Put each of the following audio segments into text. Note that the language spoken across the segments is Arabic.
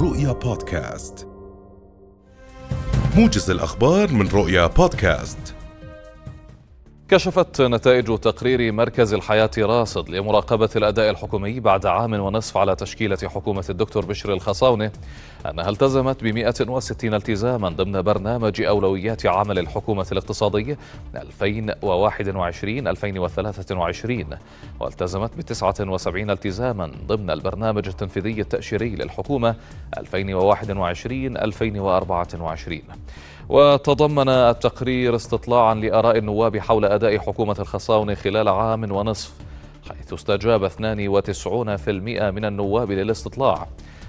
رؤيا بودكاست. موجز الأخبار من رؤيا بودكاست. كشفت نتائج تقرير مركز الحياة راصد لمراقبة الأداء الحكومي بعد عام ونصف على تشكيلة حكومة الدكتور بشر الخصاونة. أنها التزمت ب 160 التزاما ضمن برنامج أولويات عمل الحكومة الاقتصادي 2021-2023 والتزمت ب 79 التزاما ضمن البرنامج التنفيذي التأشيري للحكومة 2021-2024 وتضمن التقرير استطلاعا لآراء النواب حول أداء حكومة الخصاونة خلال عام ونصف حيث استجاب 92% من النواب للاستطلاع.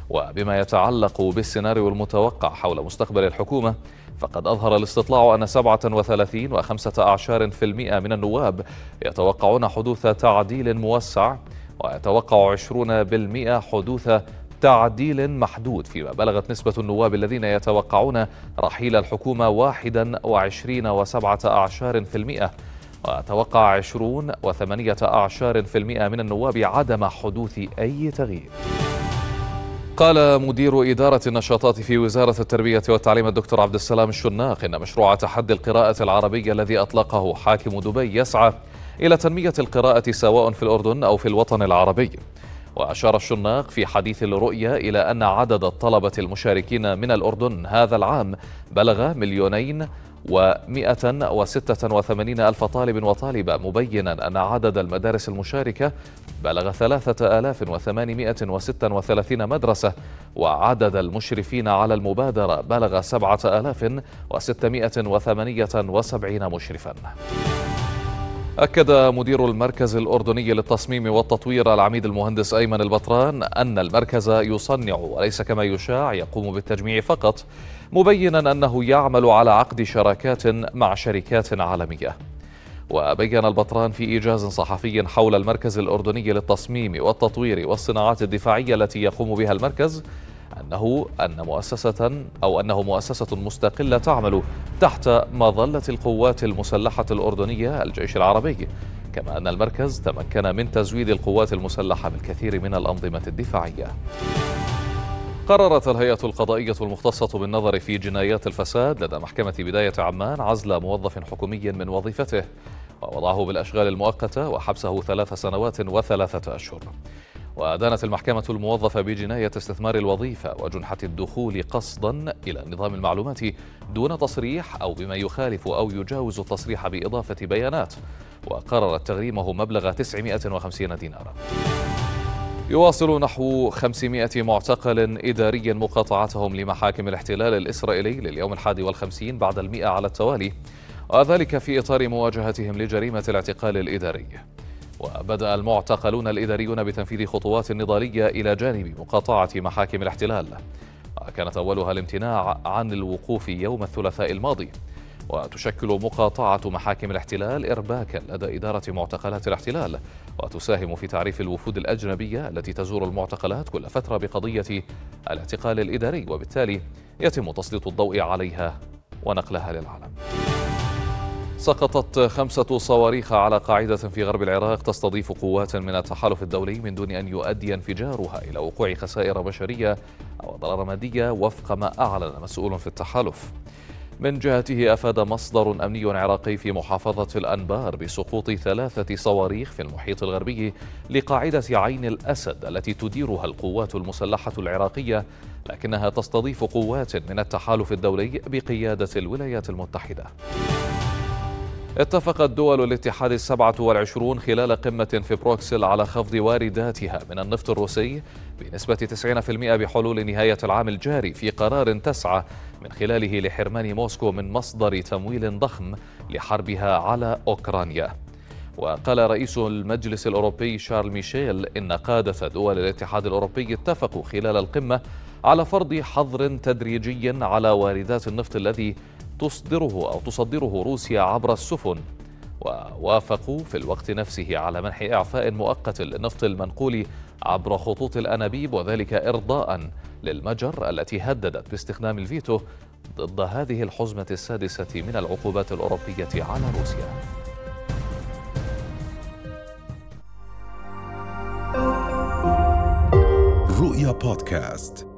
وبما يتعلق بالسيناريو المتوقع حول مستقبل الحكومة فقد أظهر الاستطلاع أن 37 وخمسة أعشار في المئة من النواب يتوقعون حدوث تعديل موسع ويتوقع 20% حدوث تعديل محدود فيما بلغت نسبة النواب الذين يتوقعون رحيل الحكومة واحدا وعشرين وسبعة أعشار في المئة. وتوقع عشرون وثمانية أعشار في المئة من النواب عدم حدوث أي تغيير. قال مدير إدارة النشاطات في وزارة التربية والتعليم الدكتور عبد السلام الشناق إن مشروع تحدي القراءة العربية الذي أطلقه حاكم دبي يسعى إلى تنمية القراءة سواء في الأردن أو في الوطن العربي. وأشار الشناق في حديث الرؤية إلى أن عدد الطلبة المشاركين من الأردن هذا العام بلغ مليونين ومئة وستة وثمانين ألف طالب وطالبة مبينا أن عدد المدارس المشاركة بلغ ثلاثة آلاف وثمانمائة وستة وثلاثين مدرسة وعدد المشرفين على المبادرة بلغ سبعة آلاف وستمائة وثمانية وسبعين مشرفاً. أكد مدير المركز الأردني للتصميم والتطوير العميد المهندس أيمن البطران أن المركز يصنع وليس كما يشاع يقوم بالتجميع فقط مبينا أنه يعمل على عقد شراكات مع شركات عالمية. وبين البطران في إيجاز صحفي حول المركز الأردني للتصميم والتطوير والصناعات الدفاعية التي يقوم بها المركز أنه أن مؤسسة أو أنه مؤسسة مستقلة تعمل تحت مظلة القوات المسلحة الأردنية الجيش العربي كما أن المركز تمكن من تزويد القوات المسلحة بالكثير من الأنظمة الدفاعية. قررت الهيئة القضائية المختصة بالنظر في جنايات الفساد لدى محكمة بداية عمان عزل موظف حكومي من وظيفته ووضعه بالأشغال المؤقتة وحبسه ثلاث سنوات وثلاثة أشهر. وأدانت المحكمة الموظفة بجناية استثمار الوظيفة وجنحة الدخول قصدا إلى النظام المعلوماتي دون تصريح أو بما يخالف أو يجاوز التصريح بإضافة بيانات وقررت تغريمه مبلغ 950 دينارا. يواصل نحو 500 معتقل إداري مقاطعتهم لمحاكم الاحتلال الإسرائيلي لليوم الحادي والخمسين بعد المئة على التوالي وذلك في إطار مواجهتهم لجريمة الاعتقال الإداري. وبدأ المعتقلون الإداريون بتنفيذ خطوات نضالية إلى جانب مقاطعة محاكم الاحتلال. وكانت أولها الامتناع عن الوقوف يوم الثلاثاء الماضي. وتشكل مقاطعة محاكم الاحتلال إرباكا لدى إدارة معتقلات الاحتلال. وتساهم في تعريف الوفود الأجنبية التي تزور المعتقلات كل فترة بقضية الاعتقال الإداري وبالتالي يتم تسليط الضوء عليها ونقلها للعالم. سقطت خمسة صواريخ على قاعدة في غرب العراق تستضيف قوات من التحالف الدولي من دون أن يؤدي انفجارها إلى وقوع خسائر بشرية أو ضرر مادية وفق ما أعلن مسؤول في التحالف. من جهته أفاد مصدر أمني عراقي في محافظة الأنبار بسقوط ثلاثة صواريخ في المحيط الغربي لقاعدة عين الأسد التي تديرها القوات المسلحة العراقية لكنها تستضيف قوات من التحالف الدولي بقيادة الولايات المتحدة. اتفقت دول الاتحاد السبعة والعشرون خلال قمة في بروكسل على خفض وارداتها من النفط الروسي بنسبة 90% بحلول نهاية العام الجاري في قرار تسعى من خلاله لحرمان موسكو من مصدر تمويل ضخم لحربها على أوكرانيا. وقال رئيس المجلس الأوروبي شارل ميشيل إن قادة دول الاتحاد الأوروبي اتفقوا خلال القمة على فرض حظر تدريجي على واردات النفط الذي تصدره أو تصدره روسيا عبر السفن. ووافقوا في الوقت نفسه على منح إعفاء مؤقت للنفط المنقول عبر خطوط الأنابيب وذلك إرضاء للمجر التي هددت باستخدام الفيتو ضد هذه الحزمة السادسة من العقوبات الأوروبية على روسيا. رؤيا بودكاست.